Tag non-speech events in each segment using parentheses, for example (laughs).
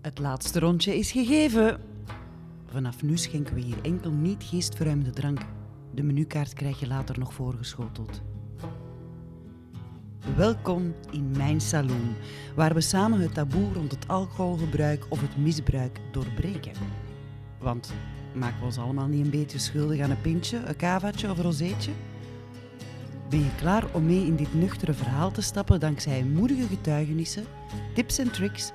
Het laatste rondje is gegeven. Vanaf nu schenken we hier enkel niet geestverruimende drank. De menukaart krijg je later nog voorgeschoteld. Welkom in mijn saloon, waar we samen het taboe rond het alcoholgebruik of het misbruik doorbreken. Want maken we ons allemaal niet een beetje schuldig aan een pintje, een kavaatje of een rozeetje? Ben je klaar om mee in dit nuchtere verhaal te stappen dankzij moedige getuigenissen, tips en tricks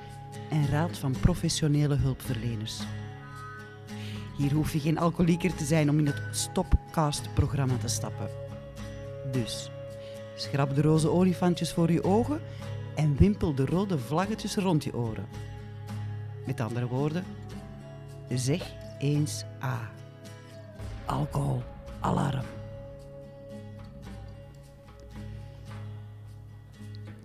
en raad van professionele hulpverleners? Hier hoef je geen alcoholieker te zijn om in het Stopcast-programma te stappen. Dus, schrap de roze olifantjes voor je ogen en wimpel de rode vlaggetjes rond je oren. Met andere woorden, zeg eens A. Alcohol, alarm.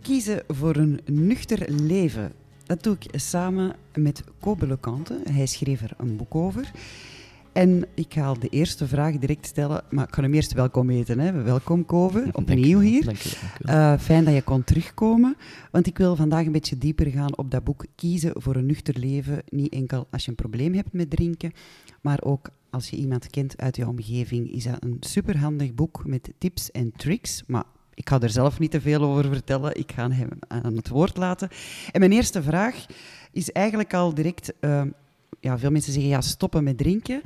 Kiezen voor een nuchter leven. Dat doe ik samen met Kobe Lekante. Hij schreef er een boek over. En ik ga de eerste vraag direct stellen, maar ik ga hem eerst welkom heten. Hè. Welkom Kobe, opnieuw hier. Dank je, dank je. Uh, fijn dat je kon terugkomen, want ik wil vandaag een beetje dieper gaan op dat boek Kiezen voor een nuchter leven. Niet enkel als je een probleem hebt met drinken, maar ook als je iemand kent uit je omgeving, is dat een superhandig boek met tips en tricks. Maar ik ga er zelf niet te veel over vertellen, ik ga hem aan het woord laten. En mijn eerste vraag is eigenlijk al direct... Uh, ja, veel mensen zeggen ja, stoppen met drinken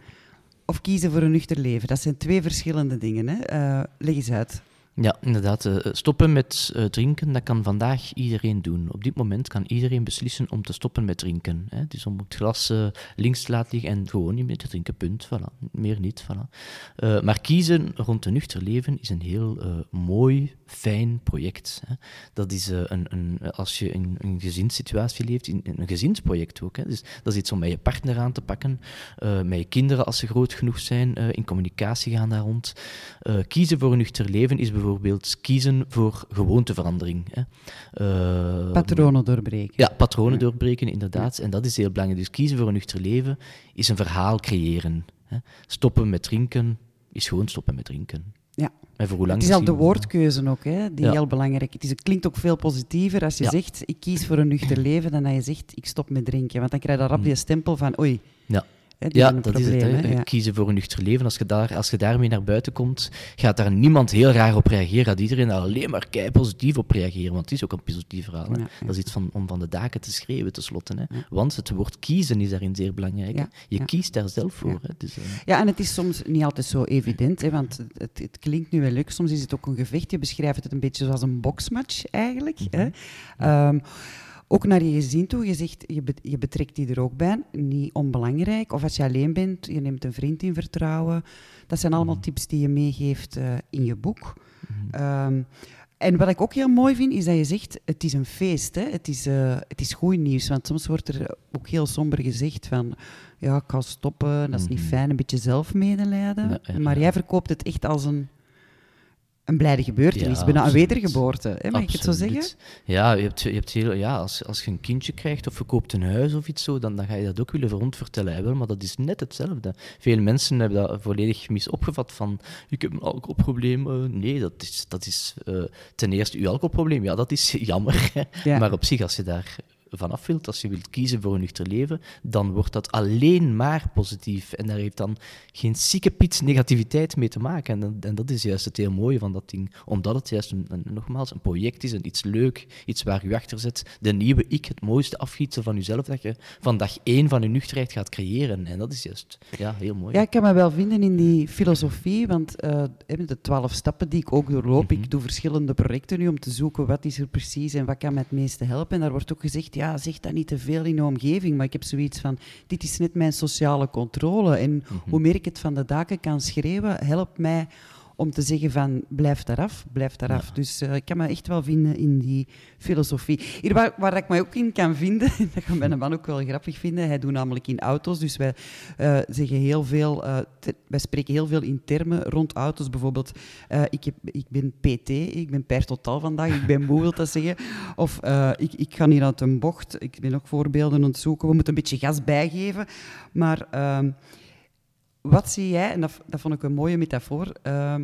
of kiezen voor een nuchter leven. Dat zijn twee verschillende dingen. Hè? Uh, leg eens uit. Ja, inderdaad. Uh, stoppen met uh, drinken, dat kan vandaag iedereen doen. Op dit moment kan iedereen beslissen om te stoppen met drinken. Dus om het glas uh, links te laten liggen en gewoon niet meer te drinken, punt. Voilà. Meer niet. Voilà. maar kiezen rond een nuchter leven is een heel mooi, fijn project. Dat is een, een, als je in een gezinssituatie leeft, een gezinsproject ook. Dus dat is iets om met je partner aan te pakken, met je kinderen als ze groot genoeg zijn, in communicatie gaan daar rond. kiezen voor een nuchter leven is bijvoorbeeld bijvoorbeeld kiezen voor gewoonteverandering. Hè. Uh, patronen doorbreken. Ja, patronen ja. doorbreken, inderdaad. En dat is heel belangrijk. Dus kiezen voor een nuchter leven is een verhaal creëren. Hè. Stoppen met drinken is gewoon stoppen met drinken. Ja. En voor hoe lang het is al de woordkeuze ook, hè, die ja. heel belangrijk is. Het klinkt ook veel positiever als je zegt, ik kies voor een nuchter (clears throat) leven, dan dat je zegt, ik stop met drinken. Want dan krijg je rap die stempel van, oei, ja. Hè, ja, dat is het. Hè. Ja. Kiezen voor een nuchter leven. Als je, daar, als je daarmee naar buiten komt, gaat daar niemand heel raar op reageren. Gaat iedereen daar alleen maar kei positief op reageren. Want het is ook een positief verhaal. Ja. Dat is iets van, om van de daken te schreeuwen, tenslotte. Hè. Want het woord kiezen is daarin zeer belangrijk. Je kiest daar zelf voor. Hè. Dus, uh... Ja, en het is soms niet altijd zo evident. Hè, want het, het, klinkt nu wel leuk. Soms is het ook een gevecht. Je beschrijft het een beetje zoals een boksmatch, eigenlijk. Mm -hmm. hè. Um, ook naar je gezin toe. Je zegt, je, be je betrekt die er ook bij. Niet onbelangrijk. Of als je alleen bent, je neemt een vriend in vertrouwen. Dat zijn allemaal tips die je meegeeft uh, in je boek. Mm -hmm. um, en wat ik ook heel mooi vind, is dat je zegt, het is een feest. Hè? Het, is, uh, het is goed nieuws. Want soms wordt er ook heel somber gezegd van... Ja, ik ga stoppen, dat is niet fijn, een beetje zelfmedelijden. Ja, ja, maar jij verkoopt het echt als een een blijde gebeurtenis, ja, bijna een wedergeboorte, hè, mag ik het zo zeggen? Ja, je hebt, je hebt heel, ja als, als je een kindje krijgt of je koopt een huis of iets zo, dan, dan ga je dat ook willen rondvertellen. Hè, maar dat is net hetzelfde. Veel mensen hebben dat volledig misopgevat van ik heb een alcoholprobleem. nee, dat is, dat is uh, ten eerste uw alcoholprobleem. Ja, dat is (laughs) jammer. Ja. Maar op zich, als je daar vanaf wilt, als je wilt kiezen voor een nuchter leven, dan wordt dat alleen maar positief. En daar heeft dan geen piet negativiteit mee te maken. En, en, dat is juist het heel mooie van dat ding. Omdat het juist, een, een, nogmaals, een project is, een, iets leuk, iets waar je achter zit. De nieuwe ik, het mooiste afgietsel van jezelf, dat je van dag één van je nuchterheid gaat creëren. En dat is juist ja, heel mooi. Ja, ik kan me wel vinden in die filosofie, want uh, de twaalf stappen die ik ook doorloop, mm -hmm. ik doe verschillende projecten nu om te zoeken wat is er precies en wat kan me het meeste helpen. En daar wordt ook gezegd, ja, ja, zeg dat niet te veel in de omgeving, maar ik heb zoiets van, dit is net mijn sociale controle. En mm -hmm. hoe meer ik het van de daken kan schreeuwen, helpt mij om te zeggen van blijf daaraf, blijf daaraf. Ja. Dus uh, ik kan me echt wel vinden in die filosofie. Hier waar, waar ik me ook in kan vinden, (laughs) dat gaat mijn man ook wel grappig vinden, hij doet namelijk in auto's, dus wij uh, zeggen heel veel, uh, wij spreken heel veel in termen rond auto's. Bijvoorbeeld, ik, heb, ik ben PT, ik ben per totaal vandaag, ik ben moe, wil dat zeggen. Of ik, ik ga hier uit een bocht, ik ben ook voorbeelden aan het zoeken, we moeten een beetje gas bijgeven, maar... Ehm, wat zie jij, en dat, dat vond ik een mooie metafoor, uh,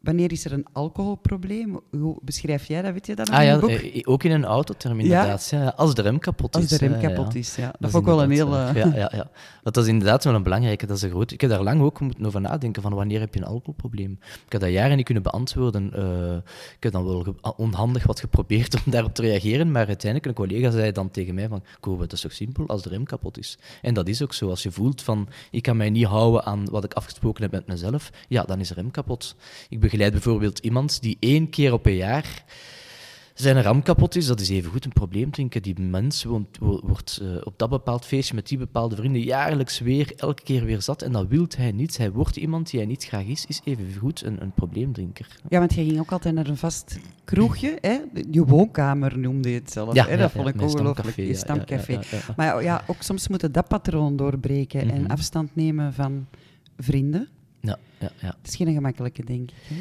wanneer is er een alcoholprobleem? Hoe beschrijf jij dat? Weet je dat Ah ja, boek? eh, ook in een autoterm inderdaad. Ja. als de rem kapot Als is. de rem eh, ja. kapot is, ja. Dat, is ik wel een inderdaad hele... zo. Ja, ja, ja. Dat is inderdaad wel een belangrijke. Dat is een groot... Ik heb daar lang ook moeten over nadenken van wanneer heb je een alcoholprobleem. Ik heb dat jaren niet kunnen beantwoorden. Eh, ik heb dan wel ge- onhandig wat geprobeerd (laughs) om daarop te reageren, maar uiteindelijk een collega zei dan tegen mij van Kobe, dat is toch simpel als de rem kapot is. En dat is ook zo. Als je voelt van ik kan mij niet houden aan wat ik afgesproken heb met mezelf, ja, dan is de rem kapot. Ik begeleid bijvoorbeeld iemand die één keer op een jaar zijn ram kapot is, dat is evengoed een probleem, denk ik. Die mens woont, wo- wordt eh, op dat bepaald feestje met die bepaalde vrienden jaarlijks weer, elke keer weer zat. En dat wil hij niet. Hij wordt iemand die hij niet graag is, is evengoed een, een probleemdrinker. Ja, want jij ging ook altijd naar een vast kroegje, hè? Je woonkamer noemde je het zelf. hè? Dat vond ik ongelooflijk. stamcafé, Je ja, ja, stamcafé. ja, ja, ja. Maar ja, ja, ook soms moeten dat patroon doorbreken en Mhm. afstand nemen van vrienden. Ja, ja. Dat is geen gemakkelijke, denk ik. Hè?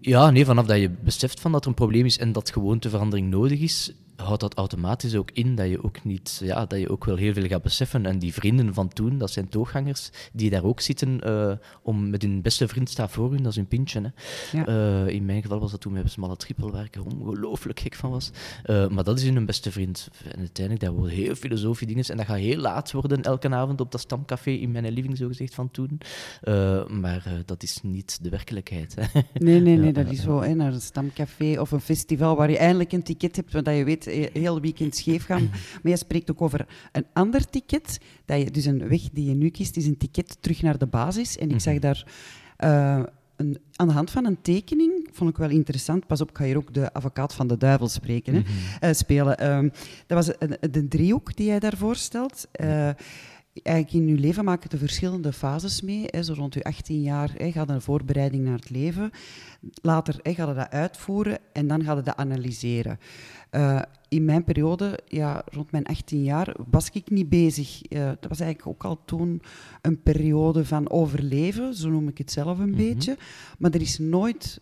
Ja, nee, vanaf dat je beseft van dat er een probleem is en dat gewoonteverandering nodig is, houdt dat automatisch ook in dat je ook niet, ja, dat je ook wel heel veel gaat beseffen. En die vrienden van toen, dat zijn tooghangers, die daar ook zitten eh, om met hun beste vriend staat voor hun, dat is hun pintje. Hè. Ja. Eh, in mijn geval was dat toen met smalle trippel, waar ik er ongelooflijk gek van was. Eh, maar dat is hun beste vriend. En uiteindelijk, dat worden heel filosofie dingen en dat gaat heel laat worden elke avond op dat stamcafé in mijn living, zo gezegd, van toen. Maar dat is niet de werkelijkheid. Hè. Nee, nee, nee, dat is. Hè, naar een stamcafé of een festival waar je eindelijk een ticket hebt, want dat je weet, eh, heel weekend scheef gaan. Maar je spreekt ook over een ander ticket. Dat je, dus een weg die je nu kiest, is een ticket terug naar de basis. En ik zag daar eh, een, aan de hand van een tekening, vond ik wel interessant. Pas op, ik ga hier ook de advocaat van de duivel spreken, hè, eh, spelen. Ehm, dat was een, de driehoek die jij daar voorstelt. Eh, Eigenlijk in je leven maken de verschillende fases mee. Hè. Zo rond je 18 jaar hè, gaat een voorbereiding naar het leven. Later hè, gaat je dat uitvoeren en dan gaat je dat analyseren. Eh, in mijn periode, ja, rond mijn 18 jaar, was ik niet bezig. Eh, dat was eigenlijk ook al toen een periode van overleven, zo noem ik het zelf een beetje. Maar er is nooit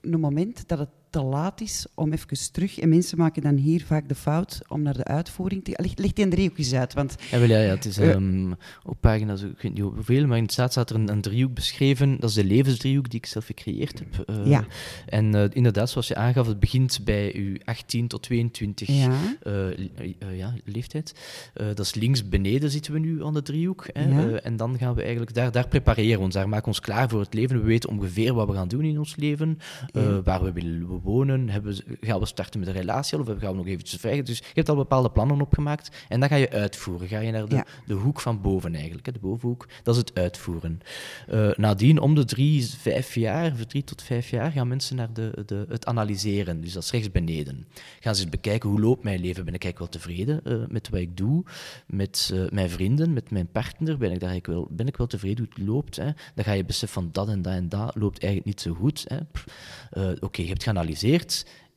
een moment dat het te laat is om even terug. En mensen maken dan hier vaak de fout om naar de uitvoering te gaan. Leg, leg die een driehoek eens uit. Want Ja, wel, ja, ja, het is Eh. ehm, op pagina's, ik weet niet hoeveel, maar in het staat staat er een, een driehoek beschreven. Dat is de levensdriehoek die ik zelf gecreëerd heb. Eh, Ja. En eh, inderdaad, zoals je aangaf, het begint bij je 18 tot 22 ja, ja, leeftijd. Dat is links beneden zitten we nu aan de driehoek. Hè. En dan gaan we eigenlijk, daar, daar prepareren we ons, daar maken we ons klaar voor het leven. We weten ongeveer wat we gaan doen in ons leven, waar we willen wonen. Hebben, we- gaan we starten met een relatie of gaan we nog eventjes vrij? Dus je hebt al bepaalde plannen opgemaakt en dan ga je uitvoeren. Ga je naar de, Ja. de hoek van boven eigenlijk, hè, de bovenhoek. Dat is het uitvoeren. Eh, nadien, om de drie, vijf jaar, of drie tot vijf jaar, gaan mensen naar de, de, het analyseren. Dus dat is rechts beneden. Gaan ze eens bekijken, hoe loopt mijn leven? Ben ik eigenlijk wel tevreden eh, met wat ik doe? Met eh, mijn vrienden, met mijn partner? Ben ik, daar eigenlijk wel, ben ik wel tevreden hoe het loopt? Hè? Dan ga je beseffen van dat en dat en dat loopt eigenlijk niet zo goed. hè. Oké, je hebt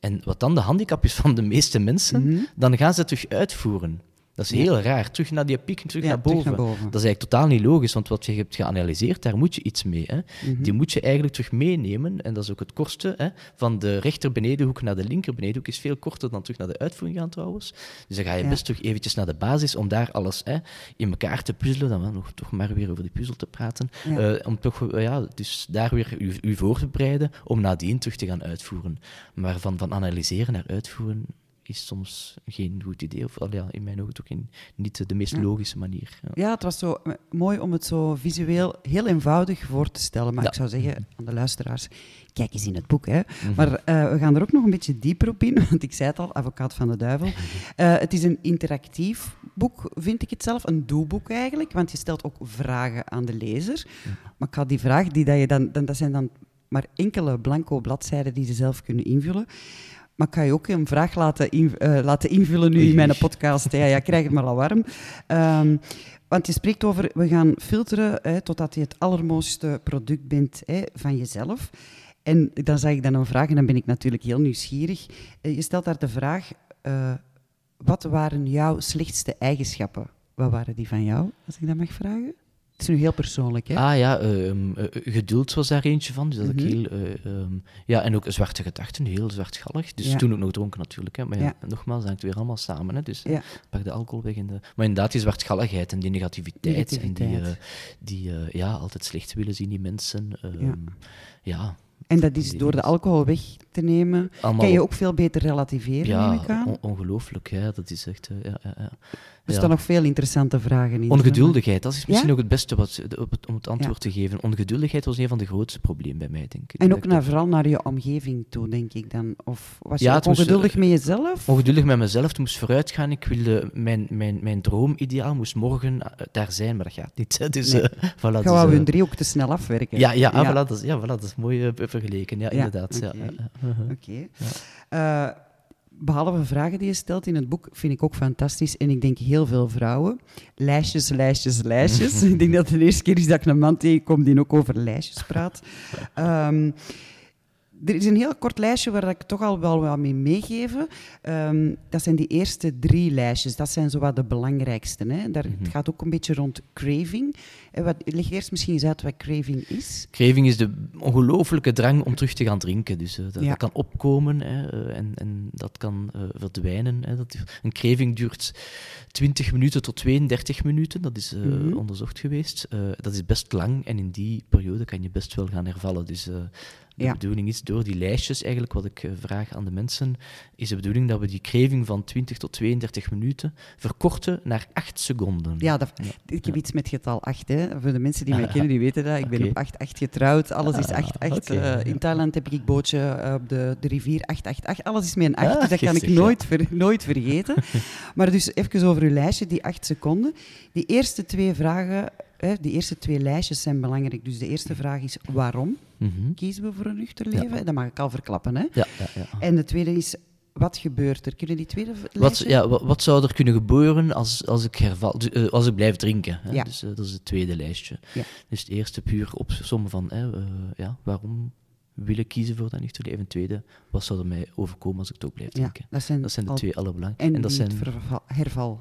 En wat dan de handicap is van de meeste mensen, Mhm. dan gaan ze het terug uitvoeren. Dat is heel raar. Terug naar die piek, terug, Ja, naar, terug boven. naar boven. Dat is eigenlijk totaal niet logisch, want wat je hebt geanalyseerd, daar moet je iets mee. Hè. Mhm. Die moet je eigenlijk terug meenemen. En dat is ook het kortste. Hè. Van de rechter benedenhoek naar de linker benedenhoek is veel korter dan terug naar de uitvoering gaan trouwens. Dus dan ga je Ja. best terug eventjes naar de basis om daar alles hè, in elkaar te puzzelen. Dan wel nog toch maar weer over die puzzel te praten. Ja. Eh, om toch, eh, ja, dus daar weer u, u voor te bereiden om nadien terug te gaan uitvoeren. Maar van, van analyseren naar uitvoeren is soms geen goed idee. Of ja, in mijn ogen toch geen, niet de meest logische manier. Ja. Ja, het was zo eh, mooi om het zo visueel heel eenvoudig voor te stellen. Maar Ja. ik zou zeggen aan de luisteraars, kijk eens in het boek. Hè. Mhm. Maar eh, we gaan er ook nog een beetje dieper op in, (laughs) want ik zei het al, advocaat van de duivel. (laughs) Eh, het is een interactief boek, vind ik het zelf. Een doelboek eigenlijk, want je stelt ook vragen aan de lezer. Maar ik ga die vraag, die dat, je dan, dan, dat zijn dan maar enkele blanco bladzijden die ze zelf kunnen invullen. Maar ik ga je ook een vraag laten, in- eh, laten invullen nu in mijn (laughs) podcast. Ja, ja, krijg het maar al warm. Ehm, want je spreekt over, we gaan filteren hè, totdat je het allermooiste product bent hè, van jezelf. En dan zeg ik dan een vraag, en dan ben ik natuurlijk heel nieuwsgierig. Eh, Je stelt daar de vraag, eh, wat waren jouw slechtste eigenschappen? Wat waren die van jou, als ik dat mag vragen? Het is nu heel persoonlijk, hè? Ah ja, ehm, eh, geduld was daar eentje van. Dus dat ik Mhm. heel, eh, ehm, ja, en ook zwarte gedachten, heel zwartgallig. Dus Ja. toen ook nog dronken natuurlijk. Hè. Maar ja, Ja. nogmaals, dat hangt weer allemaal samen. Hè. Dus pak de alcohol weg. En de... Maar inderdaad, die zwartgalligheid en die negativiteit. En die, eh, die ja, altijd slecht willen zien, die mensen. ehm, Ja. En dat is door de alcohol weg te nemen, Allemaal kan je ook veel beter relativeren, ja, neem ik aan. on- ongelooflijk. Ja, dat is echt... ja, ja, ja. Er Ja. staan nog veel interessante vragen in. Ongeduldigheid, dat is misschien Ja? ook het beste wat, op het, om het antwoord te geven. Ongeduldigheid was een van de grootste problemen bij mij, denk ik. En ook naar, vooral naar je omgeving toe, denk ik dan. Of was je Ja, ook moest, ongeduldig met jezelf? ongeduldig met mezelf, het moest vooruitgaan. Ik wilde, mijn, mijn, mijn droomideaal moest morgen eh, daar zijn, maar dat gaat niet. Hè. Dus, Nee. eh, voilà, Gaan dus, we eh, hun driehoek te snel afwerken? ja, ja, ah, Voilà, dat is, ja, voilà, dat is mooi vergeleken. Ja, Ja, inderdaad. Ja, oké. ja, (laughs) ja, behalve vragen die je stelt in het boek, vind ik ook fantastisch. En ik denk heel veel vrouwen. Lijstjes, lijstjes, lijstjes. (laughs) ik denk dat het de eerste keer is dat ik een man tegenkom die ook over lijstjes praat. Ehm, er is een heel kort lijstje waar ik toch al wel wat mee meegeven. Ehm, dat zijn die eerste drie lijstjes. Dat zijn zowat de belangrijkste. Hè. Daar, Het gaat ook een beetje rond craving. Eh, wat, leg eerst misschien eens uit wat craving is. Craving is de ongelooflijke drang om terug te gaan drinken. Dus eh, dat, Ja. dat kan opkomen hè, eh, en, en dat kan verdwijnen. Hè. Dat, een craving duurt 20 minuten tot 32 minuten. Dat is Mhm. onderzocht geweest. Dat is best lang en in die periode kan je best wel gaan hervallen. Dus de Ja. bedoeling is door die lijstjes, eigenlijk wat ik eh, vraag aan de mensen, is de bedoeling dat we die craving van 20 tot 32 minuten verkorten naar 8 seconden. Ja, dat, ik heb iets met getal 8. Hè. Voor de mensen die mij kennen, die weten dat. Ik ben op 8-8 getrouwd. Alles is 8-8. oké, Eh, in Thailand heb ik een bootje eh, op de, de rivier 888. Alles is met een 8, Ah, dus dat kan ik nooit, ver- nooit vergeten. (laughs) maar dus even over uw lijstje, die 8 seconden. Die eerste twee vragen, hè, die eerste twee lijstjes zijn belangrijk. Dus de eerste vraag is waarom Mhm. kiezen we voor een nuchter leven? Dat mag ik al verklappen. Hè. ja, ja, ja. En de tweede is wat gebeurt er? Kunnen die tweede Wat, ja, wat, wat zou er kunnen gebeuren als, als ik herval, eh, als ik blijf drinken? Hè? Ja. Dus eh, dat is het tweede lijstje. Ja. Dus het eerste puur opzommen van hè, eh, ja, waarom wil ik kiezen voor dat nuchter leven? En tweede, wat zou er mij overkomen als ik het ook blijf Ja, drinken? dat zijn, Dat zijn de al- twee allerbelangrijkste. En, dat zijn, het verval, herval.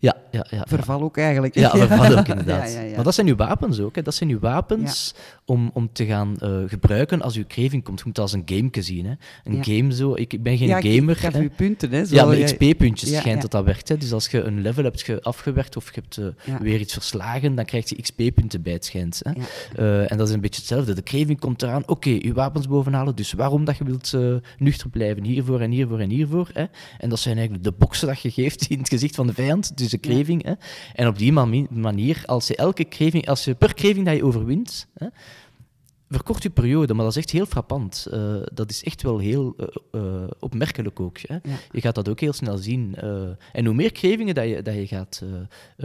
Ja, ja, ja. Verval ook eigenlijk. Ja, verval ook (laughs) inderdaad. Ja, ja, ja. Maar dat zijn uw wapens ook. Hè. Dat zijn uw wapens om, om te gaan eh, gebruiken als uw craving komt. Je moet het als een game zien. Hè. Een game zo. Ik, ik ben geen ik- gamer. Ik hè. u punten, hè. Zo, Ja, met. XP-puntjes schijnt dat dat werkt. Hè. Dus als je een level hebt ge- afgewerkt of je hebt eh, weer iets verslagen, dan krijg je XP-punten bij het schijnt. Hè. Eh, en dat is een beetje hetzelfde. De craving komt eraan. Oké, je wapens bovenhalen. Dus waarom dat je wilt nuchter blijven? Hiervoor en hiervoor en hiervoor. Hè. En dat zijn eigenlijk de boksen dat je geeft (laughs) in het gezicht van de vijand. Dus craving. Hè. En op die mani- manier, als je elke craving, als je per craving dat je overwint, hè, verkort je periode, maar dat is echt heel frappant. Eh, dat is echt wel heel eh, eh, opmerkelijk ook. Hè. Ja. Je gaat dat ook heel snel zien. en hoe meer cravingen dat je, dat je gaat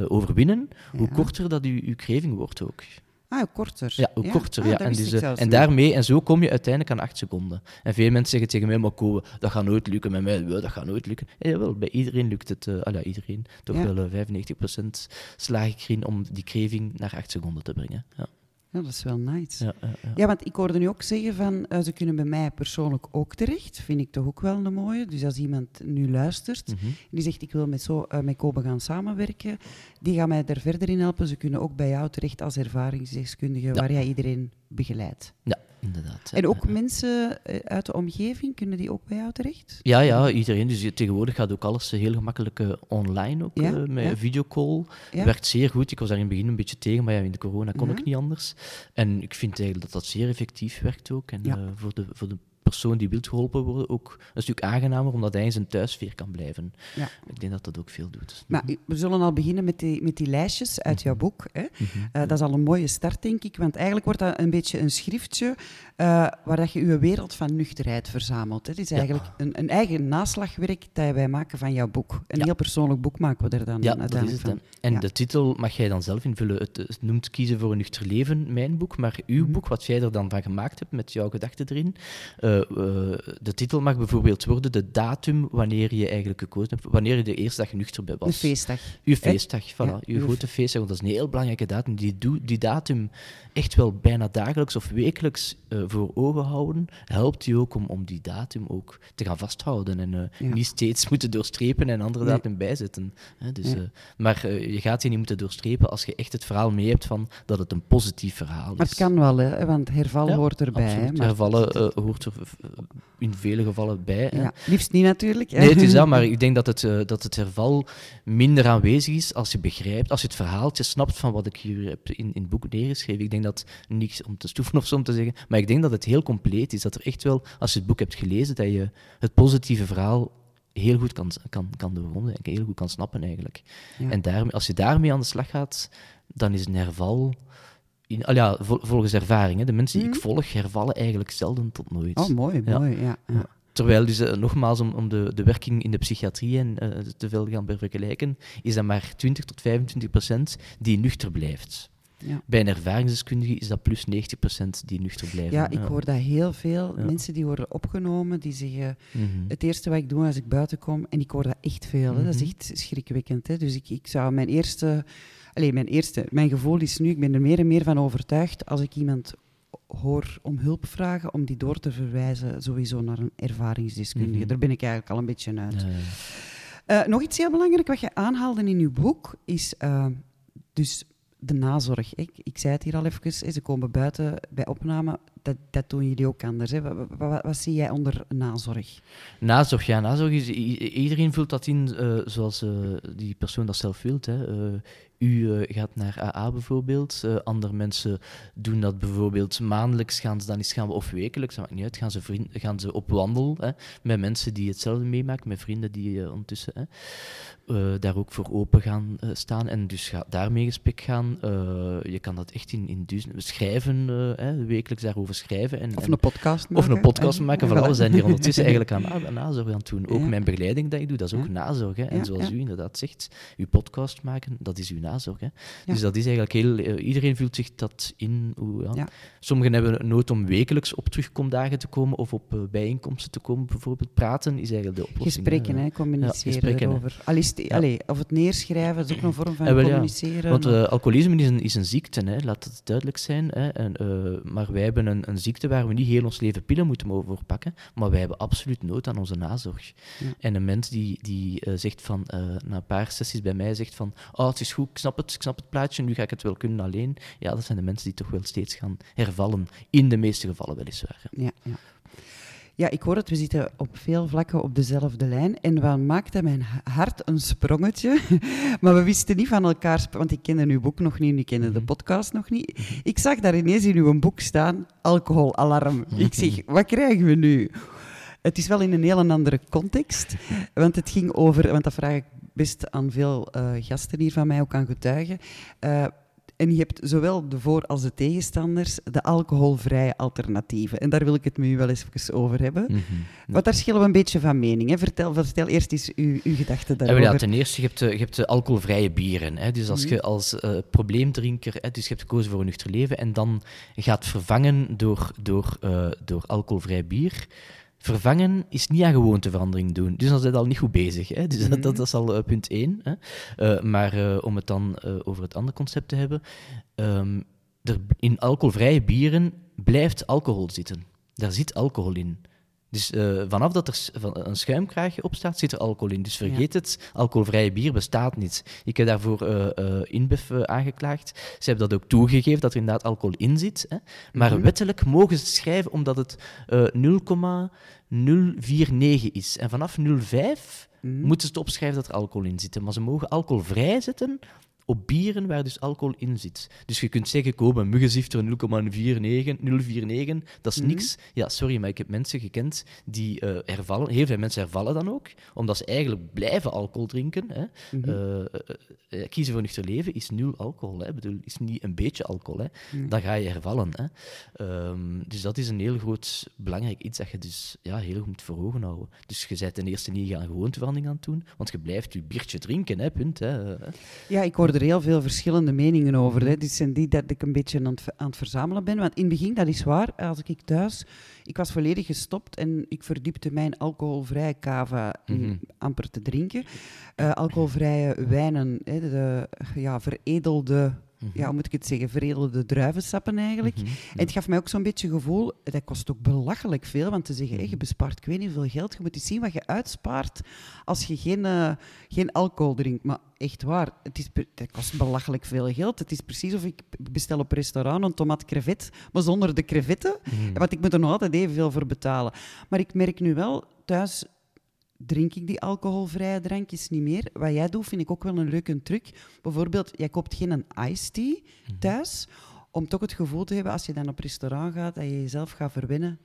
overwinnen, hoe korter dat je, je craving wordt ook. Ah, korter. Ja, hoe korter. Ah, ja. En, dus, eh, en daarmee, en zo kom je uiteindelijk aan acht seconden. En veel mensen zeggen tegen mij, maar Ko, dat gaat nooit lukken met mij. Dat gaat nooit lukken. Ja, jawel, bij iedereen lukt het. eh ah, ja, iedereen. Toch Ja. wel eh, 95% slaag ik erin om die craving naar acht seconden te brengen. Ja, Ja, dat is wel nice. Ja. ja, ja, ja. want ik hoorde nu ook zeggen van, eh, ze kunnen bij mij persoonlijk ook terecht. Vind ik toch ook wel een mooie. Dus als iemand nu luistert, Mhm. die zegt ik wil met, zo, eh, met Kobe gaan samenwerken, die gaan mij er verder in helpen. Ze kunnen ook bij jou terecht als ervaringsdeskundige, waar jij iedereen begeleidt. ja inderdaad. En ook mensen eh, uit de omgeving, kunnen die ook bij jou terecht? Ja, ja, iedereen. Dus tegenwoordig gaat ook alles eh, heel gemakkelijk eh, online, ook, Ja, met ja. videocall. Ja. Werkt zeer goed. Ik was daar in het begin een beetje tegen, maar ja, in de corona kon ik niet anders. En ik vind eigenlijk dat dat zeer effectief werkt ook. En voor, de, voor de persoon die wil geholpen worden ook een stuk aangenamer, omdat hij in zijn thuissfeer kan blijven. Ja. Ik denk dat dat ook veel doet. Maar we zullen al beginnen met die, met die lijstjes uit jouw boek. Hè. Mhm. Eh, dat is al een mooie start, denk ik. Want eigenlijk wordt dat een beetje een schriftje eh, waar dat je je wereld van nuchterheid verzamelt. hè. Het is Ja. eigenlijk een, een eigen naslagwerk dat wij maken van jouw boek. Een Ja. heel persoonlijk boek maken we er dan Ja, uiteindelijk van. En de titel mag jij dan zelf invullen. Het, het noemt Kiezen voor een nuchter leven, mijn boek. Maar uw Mhm. boek, wat jij er dan van gemaakt hebt, met jouw gedachten erin. eh, eh, de titel mag bijvoorbeeld worden de datum wanneer je eigenlijk gekozen hebt. Wanneer je de eerste dag nuchter bij was. Een feestdag. Uw feestdag, voilà. Ja, uw uw- grote feestdag, want dat is een heel belangrijke datum. Die, die datum echt wel bijna dagelijks of wekelijks eh, voor ogen houden, helpt je ook om, om die datum ook te gaan vasthouden en eh, Ja. niet steeds moeten doorstrepen en een andere Nee. datum bijzetten. Hè, dus, Ja. eh, maar eh, je gaat die niet moeten doorstrepen als je echt het verhaal mee hebt van dat het een positief verhaal is. Maar het kan wel, hè, want herval hoort erbij. Hè, maar Hervallen eh, hoort er in vele gevallen bij. hè. Ja, liefst niet natuurlijk. hè. Nee, het is dat, maar (laughs) ik denk dat het, eh, dat het herval minder aanwezig is als je begrijpt, als je het verhaaltje snapt van wat ik hier heb in, in het boek neergeschreven. Ik denk dat, niks om te stoeven of zo om te zeggen, maar ik denk dat het heel compleet is. Dat er echt wel, als je het boek hebt gelezen, dat je het positieve verhaal heel goed kan, kan, kan doorgronden en heel goed kan snappen eigenlijk. Ja. En daarmee, als je daarmee aan de slag gaat, dan is een herval... In, al ja, vol- volgens ervaring, hè, de mensen die ik Mhm. volg hervallen eigenlijk zelden tot nooit. Oh, mooi, Ja. mooi. Ja, ja. Terwijl, dus, eh, nogmaals, om, om de, de werking in de psychiatrie en, eh, te veel gaan vergelijken, is dat maar 20 tot 25 procent die nuchter blijft. Ja. Bij een ervaringsdeskundige is dat plus 90 procent die nuchter blijven. Ja, ik hoor dat heel veel. Ja. Mensen die worden opgenomen, die zeggen... Mhm. Het eerste wat ik doe als ik buiten kom, en ik hoor dat echt veel, hè, dat is Mhm. echt schrikwekkend. Hè. Dus ik, ik zou mijn eerste... Allee, mijn eerste... Mijn gevoel is nu, ik ben er meer en meer van overtuigd, als ik iemand hoor om hulp vragen, om die door te verwijzen sowieso naar een ervaringsdeskundige. Mhm. Daar ben ik eigenlijk al een beetje uit. Ja, ja. Eh, nog iets heel belangrijk wat je aanhaalde in je boek is eh, dus de nazorg. Ik, ik zei het hier al even, ze komen buiten bij opname. Dat, dat doen jullie ook anders. Hè. Wat, zie jij onder nazorg? Nazorg, ja, nazorg is... Iedereen vult dat in eh, zoals eh, die persoon dat zelf. Eh, u eh, gaat naar AA bijvoorbeeld. eh, andere mensen doen dat bijvoorbeeld maandelijks, gaan ze dan eens gaan, of wekelijks, dat maakt niet uit, gaan ze, vriend, gaan ze op wandel hè, met mensen die hetzelfde meemaken, met vrienden die eh, ondertussen hè, daar ook voor open gaan staan en dus ga, daarmee gesprek gaan. Je kan dat echt in, in duizenden schrijven, hè, wekelijks daarover schrijven. En, Of en- een podcast maken? of een podcast maken. Ja, Vooral, we zijn hier (laughs) ondertussen eigenlijk aan, na- aan (laughs) nazorg aan het doen. Ook Ja. mijn begeleiding dat ik doe, dat is ook Ja. nazorg. Hè. En Ja, zoals u inderdaad zegt, uw podcast maken, dat is uw nazorg. Hè. Ja. Dus dat is eigenlijk heel... eh, iedereen vult zich dat in. Hoe, ja. Ja. Sommigen hebben nood om wekelijks op terugkomdagen te komen of op eh, bijeenkomsten te komen, bijvoorbeeld. Praten is eigenlijk de oplossing. Gesprekken, hè. communiceren erover. Al is het- Ja. allee, of het neerschrijven, dat is ook een vorm van Eh, wel, communiceren. Want alcoholisme is een, is een ziekte, hè, laat het duidelijk zijn. Hè, en, maar wij hebben een, een ziekte waar we niet heel ons leven pillen moeten voor pakken, maar wij hebben absoluut nood aan onze nazorg. En een mens die, die zegt van, na een paar sessies bij mij zegt van, oh, het is goed, ik snap het, ik snap het plaatje, nu ga ik het wel kunnen alleen. Ja, dat zijn de mensen die toch wel steeds gaan hervallen. In de meeste gevallen weliswaar. hè. Ja, ja. ja, ik hoor het, we zitten op veel vlakken op dezelfde lijn. En wat maakte mijn ha- hart een sprongetje? (laughs) maar we wisten niet van elkaar, want ik kende uw boek nog niet en ik kende de Mhm. podcast nog niet. Ik zag daar ineens in uw boek staan, alcoholalarm. Ik zeg, wat krijgen we nu? Het is wel in een heel andere context, want het ging over, want dat vraag ik best aan veel eh, gasten hier van mij, ook aan getuigen. Eh, en je hebt zowel de voor- als de tegenstanders de alcoholvrije alternatieven. En daar wil ik het met u wel eens even over hebben. Mhm. Want daar schillen we een beetje van mening. Hè. Vertel, vertel eerst eens uw, uw gedachten daarover. ja, ten eerste, je hebt, de- je hebt de alcoholvrije bieren. Hè. Dus als Mhm. je als eh, probleemdrinker, hè, dus je hebt gekozen voor een nuchter leven, en dan gaat vervangen door, door, eh, door alcoholvrij bier. Vervangen is niet aan gewoonteverandering doen. Dus dan zijn we al niet goed bezig. Hè. Dus dat, Mhm. dat is al eh, punt één. Hè. Eh, maar eh, om het dan over het andere concept te hebben. ehm, er, in alcoholvrije bieren blijft alcohol zitten. Daar zit alcohol in. Dus eh, vanaf dat er een schuimkraagje op staat, zit er alcohol in. Dus vergeet het, alcoholvrije bier bestaat niet. Ik heb daarvoor InBev eh, aangeklaagd. Ze hebben dat ook toegegeven, dat er inderdaad alcohol in zit. Hè. Maar Mhm. wettelijk mogen ze het schrijven omdat het eh 0,049 is. En vanaf 0,5 Mhm. moeten ze het opschrijven dat er alcohol in zit. Maar ze mogen alcoholvrij zetten op bieren waar dus alcohol in zit. Dus je kunt zeggen, koop een muggenzifter 0,49, 049, dat is Mhm. niks. Ja, sorry, maar ik heb mensen gekend die eh, hervallen. Heel veel mensen hervallen dan ook, omdat ze eigenlijk blijven alcohol drinken. Hè. Mhm. Eh, eh, kiezen voor nuchter leven is nul alcohol. Hè. Ik bedoel, is niet een beetje alcohol. Hè. Mhm. Dan ga je hervallen. Hè. Ehm, dus dat is een heel groot, belangrijk iets dat je dus ja, heel goed moet voor ogen houden. Dus je bent ten eerste niet aan gewoonteverandering aan het doen, want je blijft je biertje drinken, hè, punt. Hè. Ja, ik hoor er heel veel verschillende meningen over. Hè. Dit zijn die dat ik een beetje aan het, aan het verzamelen ben. Want in het begin, dat is waar, als ik thuis... Ik was volledig gestopt en ik verdiepte mijn alcoholvrije cava Mhm. amper te drinken. Eh, alcoholvrije wijnen, hè, de ja, veredelde ja, hoe moet ik het zeggen, veredelde druivensappen eigenlijk. Mhm, En het gaf mij ook zo'n beetje gevoel, dat kost ook belachelijk veel, want te zeggen, hé, Mhm. je bespaart ik weet niet veel geld, je moet eens zien wat je uitspaart als je geen, eh, geen alcohol drinkt. Maar echt waar, het, is, dat kost belachelijk veel geld. Het is precies of ik bestel op restaurant een tomat crevet, maar zonder de crevetten. mhm. Want ik moet er nog altijd evenveel voor betalen. Maar ik merk nu wel, thuis drink ik die alcoholvrije drankjes niet meer. Wat jij doet, vind ik ook wel een leuke truc. Bijvoorbeeld, jij koopt geen een iced tea Mhm. thuis, om toch het gevoel te hebben, als je dan op restaurant gaat, dat je jezelf gaat verwennen.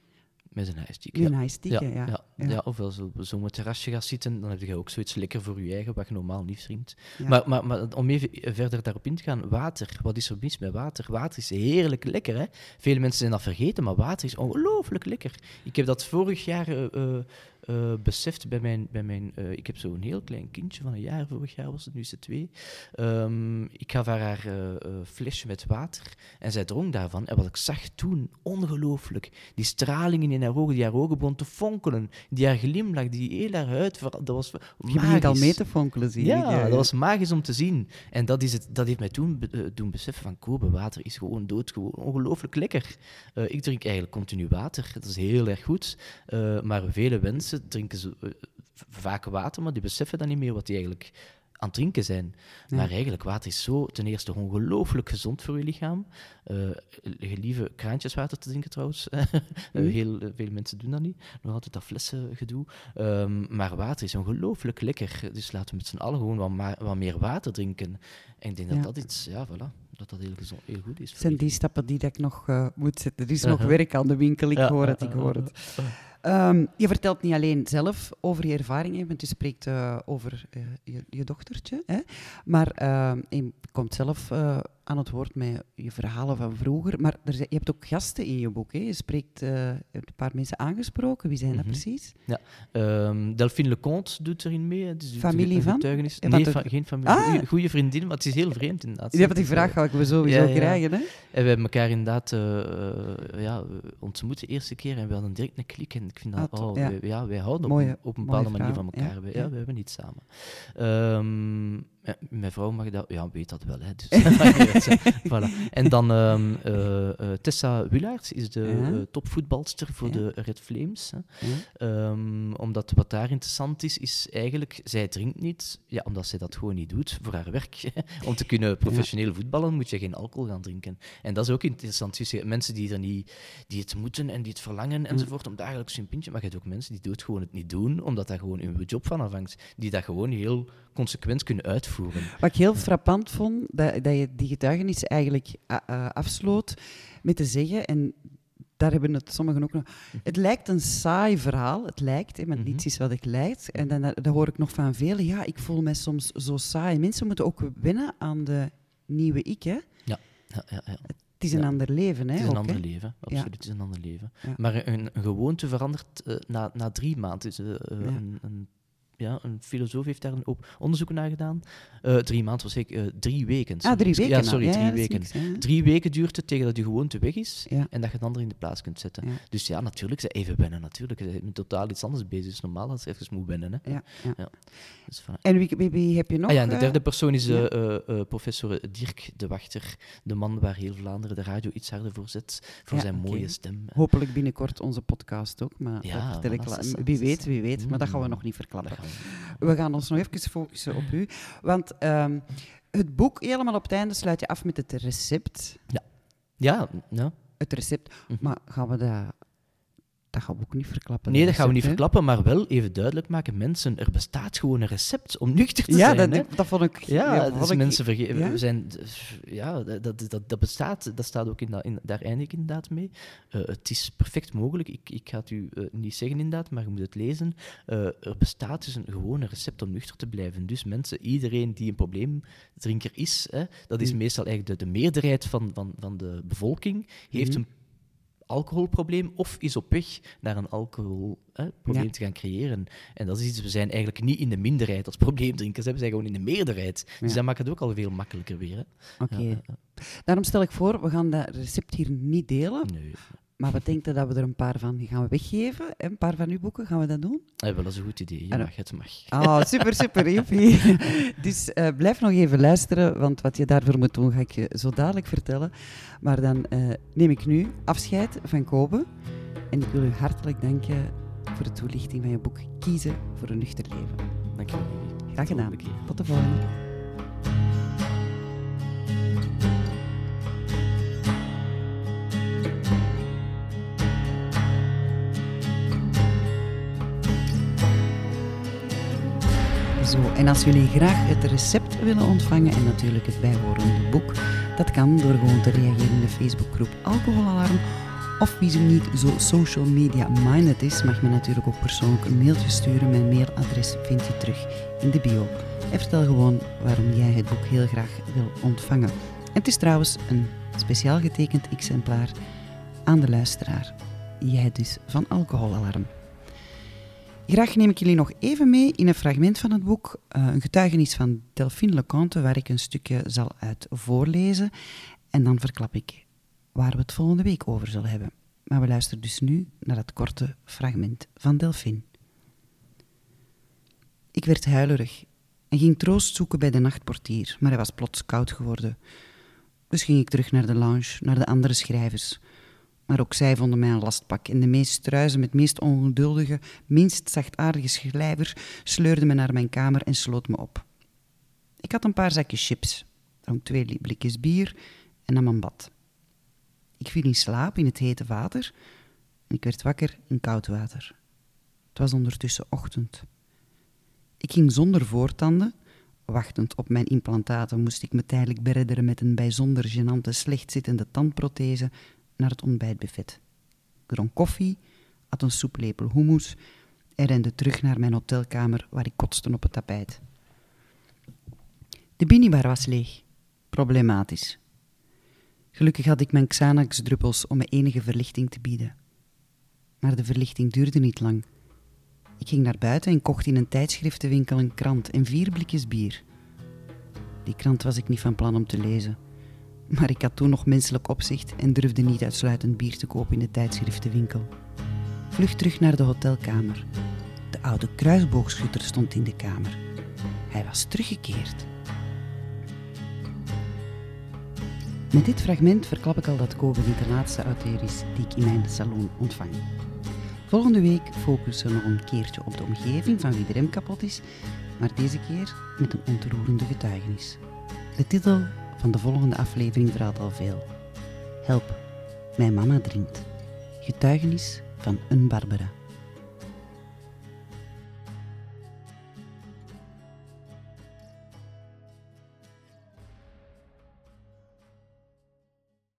Met een ijstiek. Met een iced tea, ja, ja. ja, Ja. ja. of als je op zo'n terrasje gaat zitten, dan heb je ook zoiets lekker voor je eigen, wat je normaal niet drinkt. Maar, maar, maar om even verder daarop in te gaan, water. Wat is er mis met water? Water is heerlijk lekker, hè? Vele mensen zijn dat vergeten, maar water is ongelooflijk lekker. Ik heb dat vorig jaar eh, eh, beseft bij mijn... Bij mijn eh, ik heb zo'n heel klein kindje van een jaar, vorig jaar was het, nu is ze twee. Ehm, ik gaf haar haar eh, flesje met water en zij dronk daarvan. En wat ik zag toen, ongelooflijk. Die stralingen in haar ogen, die haar ogen begon te fonkelen. Die haar glimlach, die heel haar huid, dat was je begint al magisch. mee te fonkelen, zie ja, ik. dat was magisch om te zien. En dat, is het, dat heeft mij toen doen beseffen van Kobe, water is gewoon doodgewoon ongelooflijk lekker. Ik drink eigenlijk continu water, dat is heel erg goed. Maar vele mensen drinken zo, eh, vaak water, maar die beseffen dan niet meer wat die eigenlijk aan het drinken zijn. Ja. Maar eigenlijk, water is zo ten eerste ongelooflijk gezond voor je lichaam. Eh gelieve kraantjeswater te drinken trouwens. (laughs) Eh, Mhm. heel veel mensen doen dat niet. Nog altijd dat flessengedoe. Ehm, maar water is ongelooflijk lekker. Dus laten we met z'n allen gewoon wat, ma- wat meer water drinken. En ik denk Ja. dat dat iets, ja, voilà, dat dat heel, gezond, heel goed is. Het voor zijn die stappen die dat ik nog moet zetten. Er is (laughs) nog werk aan de winkel, ik hoor het, ik hoor het. Ehm, je vertelt niet alleen zelf over je ervaringen, want je spreekt eh, over eh, je, je dochtertje. Hè? Maar ehm, je komt zelf eh, aan het woord met je verhalen van vroeger. Maar er zijn- je hebt ook gasten in je boek. Hè? Je spreekt, eh, je hebt een paar mensen aangesproken. Wie zijn dat Mhm. precies? Ehm, Delphine Leconte doet erin mee. Het is Familie van? getuigenis. Ja, nee, geen familie. Ah! Goeie- Goeie vriendin, maar het is heel vreemd inderdaad. Ja, want die vraag ga we sowieso ja, ja. krijgen. Hè? En we hebben elkaar inderdaad eh, ja, ontmoet de eerste keer en we hadden direct een klik. En ik vind dat, Ah, to- oh, ja. wij, ja, wij houden op, Mooie- een- op een mooie bepaalde manier van elkaar. ja, We, ja. ja, we hebben iets samen. Ehm, ja, mijn vrouw mag dat, ja, weet dat wel. Hè, dus, (laughs) voilà. En dan ehm, eh, eh, Tessa Willaerts is de eh, topvoetbalster voor Ja. de Red Flames. Hè. Ja. Ehm, omdat wat daar interessant is, is eigenlijk, zij drinkt niet, ja, omdat zij dat gewoon niet doet voor haar werk. Om te kunnen professioneel voetballen moet je geen alcohol gaan drinken. En dat is ook interessant. Ziet mensen die, er niet, die het moeten en die het verlangen enzovoort, om dagelijks een pintje. Maar je hebt ook mensen die doet gewoon het niet doen, omdat daar gewoon hun job van afhangt. Die dat gewoon heel consequent kunnen uitvoeren. Wat ik heel frappant vond, dat, dat je die getuigenis eigenlijk a- eh, afsloot met te zeggen, en daar hebben het sommigen ook nog... Het lijkt een saai verhaal, het lijkt, hè, want Mhm. niets is wat het lijkt. En dan, hoor ik nog van velen, ja, ik voel me soms zo saai. Mensen moeten ook wennen aan de nieuwe ik, hè. Ja, ja, ja. Het is een Ja. ander leven, hè. Het is een ook, ander hè. leven, absoluut. Het is een ander leven. Ja. Maar een, een gewoonte verandert eh, na, na drie maanden. Dus, eh, eh, Ja. een, een, ja, een filosoof heeft daar een op onderzoek naar gedaan. Eh, drie maanden was ik, eh, drie weken. Ah, sorry. drie weken Ja, sorry, Ja, drie ja, weken. niks. Drie weken duurt het tegen dat je gewoonte weg is Ja. en dat je een ander in de plaats kunt zetten. Dus ja, natuurlijk, ze even wennen. Natuurlijk. Ze zijn totaal iets anders bezig. Het is normaal dat ze even moet wennen. Hè. Ja, ja. Dus. En wie, wie, wie heb je nog? Ah ja, en de eh? derde persoon is professor Dirk de Wachter, de man waar heel Vlaanderen de radio iets harder voor zet, voor zijn mooie stem. Hopelijk binnenkort onze podcast ook, maar dat vertel ik Wie weet, wie weet, maar dat gaan we Mm. nog niet verklappen. We- gaan ons nog even focussen op u. Want ehm, het boek, helemaal op het einde, sluit je af met het recept. Ja, ja. Het recept. Mhm. Maar gaan we dat... Dat gaan we ook niet verklappen. Nee, dat gaan we niet hè? verklappen, maar wel even duidelijk maken. Mensen, er bestaat gewoon een recept om nuchter te Ja, zijn. dat, hè. dat vond ik... Ja, vond dus ik- mensen vergeten. ja? We zijn, ja, dat, dat, dat bestaat. Dat staat ook in, dat, in daar eindig ik inderdaad mee. Eh, het is perfect mogelijk. Ik, ik ga het u eh, niet zeggen inderdaad, maar je moet het lezen. Eh, er bestaat dus een gewone recept om nuchter te blijven. Dus mensen, iedereen die een probleemdrinker is, hè, dat is Mm. meestal eigenlijk de, de meerderheid van, van, van de bevolking, heeft Mhm. een alcoholprobleem of is op weg naar een alcoholprobleem Ja. te gaan creëren. En dat is iets, we zijn eigenlijk niet in de minderheid als probleemdrinkers, hè. we zijn gewoon in de meerderheid. Dus dat maakt het ook al veel makkelijker weer. Oké. Ja, Daarom stel ik voor, we gaan dat recept hier niet delen. Nee. Maar we denken dat we er een paar van gaan we weggeven. Een paar van uw boeken, gaan we dat doen? Ja, wel, dat is een goed idee. Je Ah, mag, het mag. Ah, super, super, (laughs) joepie. Dus eh, blijf nog even luisteren, want wat je daarvoor moet doen, ga ik je zo dadelijk vertellen. Maar dan eh, neem ik nu afscheid van Kobe. En ik wil u hartelijk danken voor de toelichting van je boek Kiezen voor een nuchter leven. Dankjewel. Lili. Graag Tot de gedaan. volgende keer. Zo, en als jullie graag het recept willen ontvangen en natuurlijk het bijhorende boek, dat kan door gewoon te reageren in de Facebookgroep Alcoholalarm. Of wie zo niet zo social media minded is, mag me natuurlijk ook persoonlijk een mailtje sturen. Mijn mailadres vind je terug in de bio. En vertel gewoon waarom jij het boek heel graag wil ontvangen. En het is trouwens een speciaal getekend exemplaar aan de luisteraar. Jij dus van Alcoholalarm. Graag neem ik jullie nog even mee in een fragment van het boek, eh, een getuigenis van Delphine Leconte, waar ik een stukje zal uit voorlezen. En dan verklap ik waar we het volgende week over zullen hebben. Maar we luisteren dus nu naar het korte fragment van Delphine. Ik werd huilerig en ging troost zoeken bij de nachtportier, maar hij was plots koud geworden. Dus ging ik terug naar de lounge, naar de andere schrijvers. Maar ook zij vonden mij een lastpak en de meest struizen met meest ongeduldige, minst zachtaardige schrijver sleurde me naar mijn kamer en sloot me op. Ik had een paar zakjes chips, dronk twee blikjes bier en nam een bad. Ik viel in slaap in het hete water en ik werd wakker in koud water. Het was ondertussen ochtend. Ik ging zonder voortanden. Wachtend op mijn implantaten moest ik me tijdelijk beredderen met een bijzonder gênante slechtzittende tandprothese naar het ontbijtbuffet. Ik dronk koffie, at een soeplepel hummus en rende terug naar mijn hotelkamer waar ik kotste op het tapijt. De minibar was leeg. Problematisch. Gelukkig had ik mijn Xanax-druppels om me enige verlichting te bieden. Maar de verlichting duurde niet lang. Ik ging naar buiten en kocht in een tijdschriftenwinkel een krant en vier blikjes bier. Die krant was ik niet van plan om te lezen. Maar ik had toen nog menselijk opzicht en durfde niet uitsluitend bier te kopen in de tijdschriftenwinkel. Vlug terug naar de hotelkamer. De oude kruisboogschutter stond in de kamer. Hij was teruggekeerd. Met dit fragment verklap ik al dat Kobe niet de laatste auteur is die ik in mijn salon ontvang. Volgende week focussen we nog een keertje op de omgeving van wie de rem kapot is, maar deze keer met een ontroerende getuigenis. De titel van de volgende aflevering verraadt al veel. Help, mijn mama drinkt. Getuigenis van een Barbara.